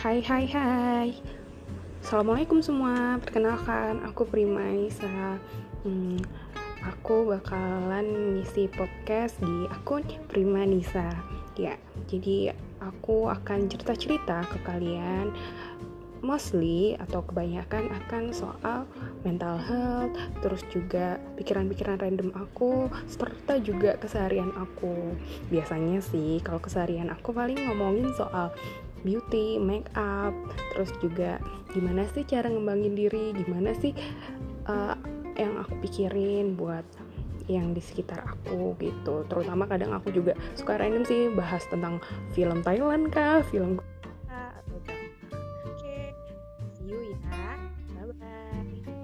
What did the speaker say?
Hai hai hai. Assalamualaikum semua. Perkenalkan aku Prima Isa hmm, Aku bakalan ngisi podcast di akun Prima Nisa Ya, jadi aku akan cerita-cerita ke kalian. Mostly atau kebanyakan akan soal mental health, terus juga pikiran-pikiran random aku, serta juga keseharian aku. Biasanya sih kalau keseharian aku paling ngomongin soal beauty, make up, terus juga gimana sih cara ngembangin diri, gimana sih uh, yang aku pikirin buat yang di sekitar aku gitu. Terutama kadang aku juga suka random sih bahas tentang film Thailand kah, film Oke, okay. see you ya. Bye bye.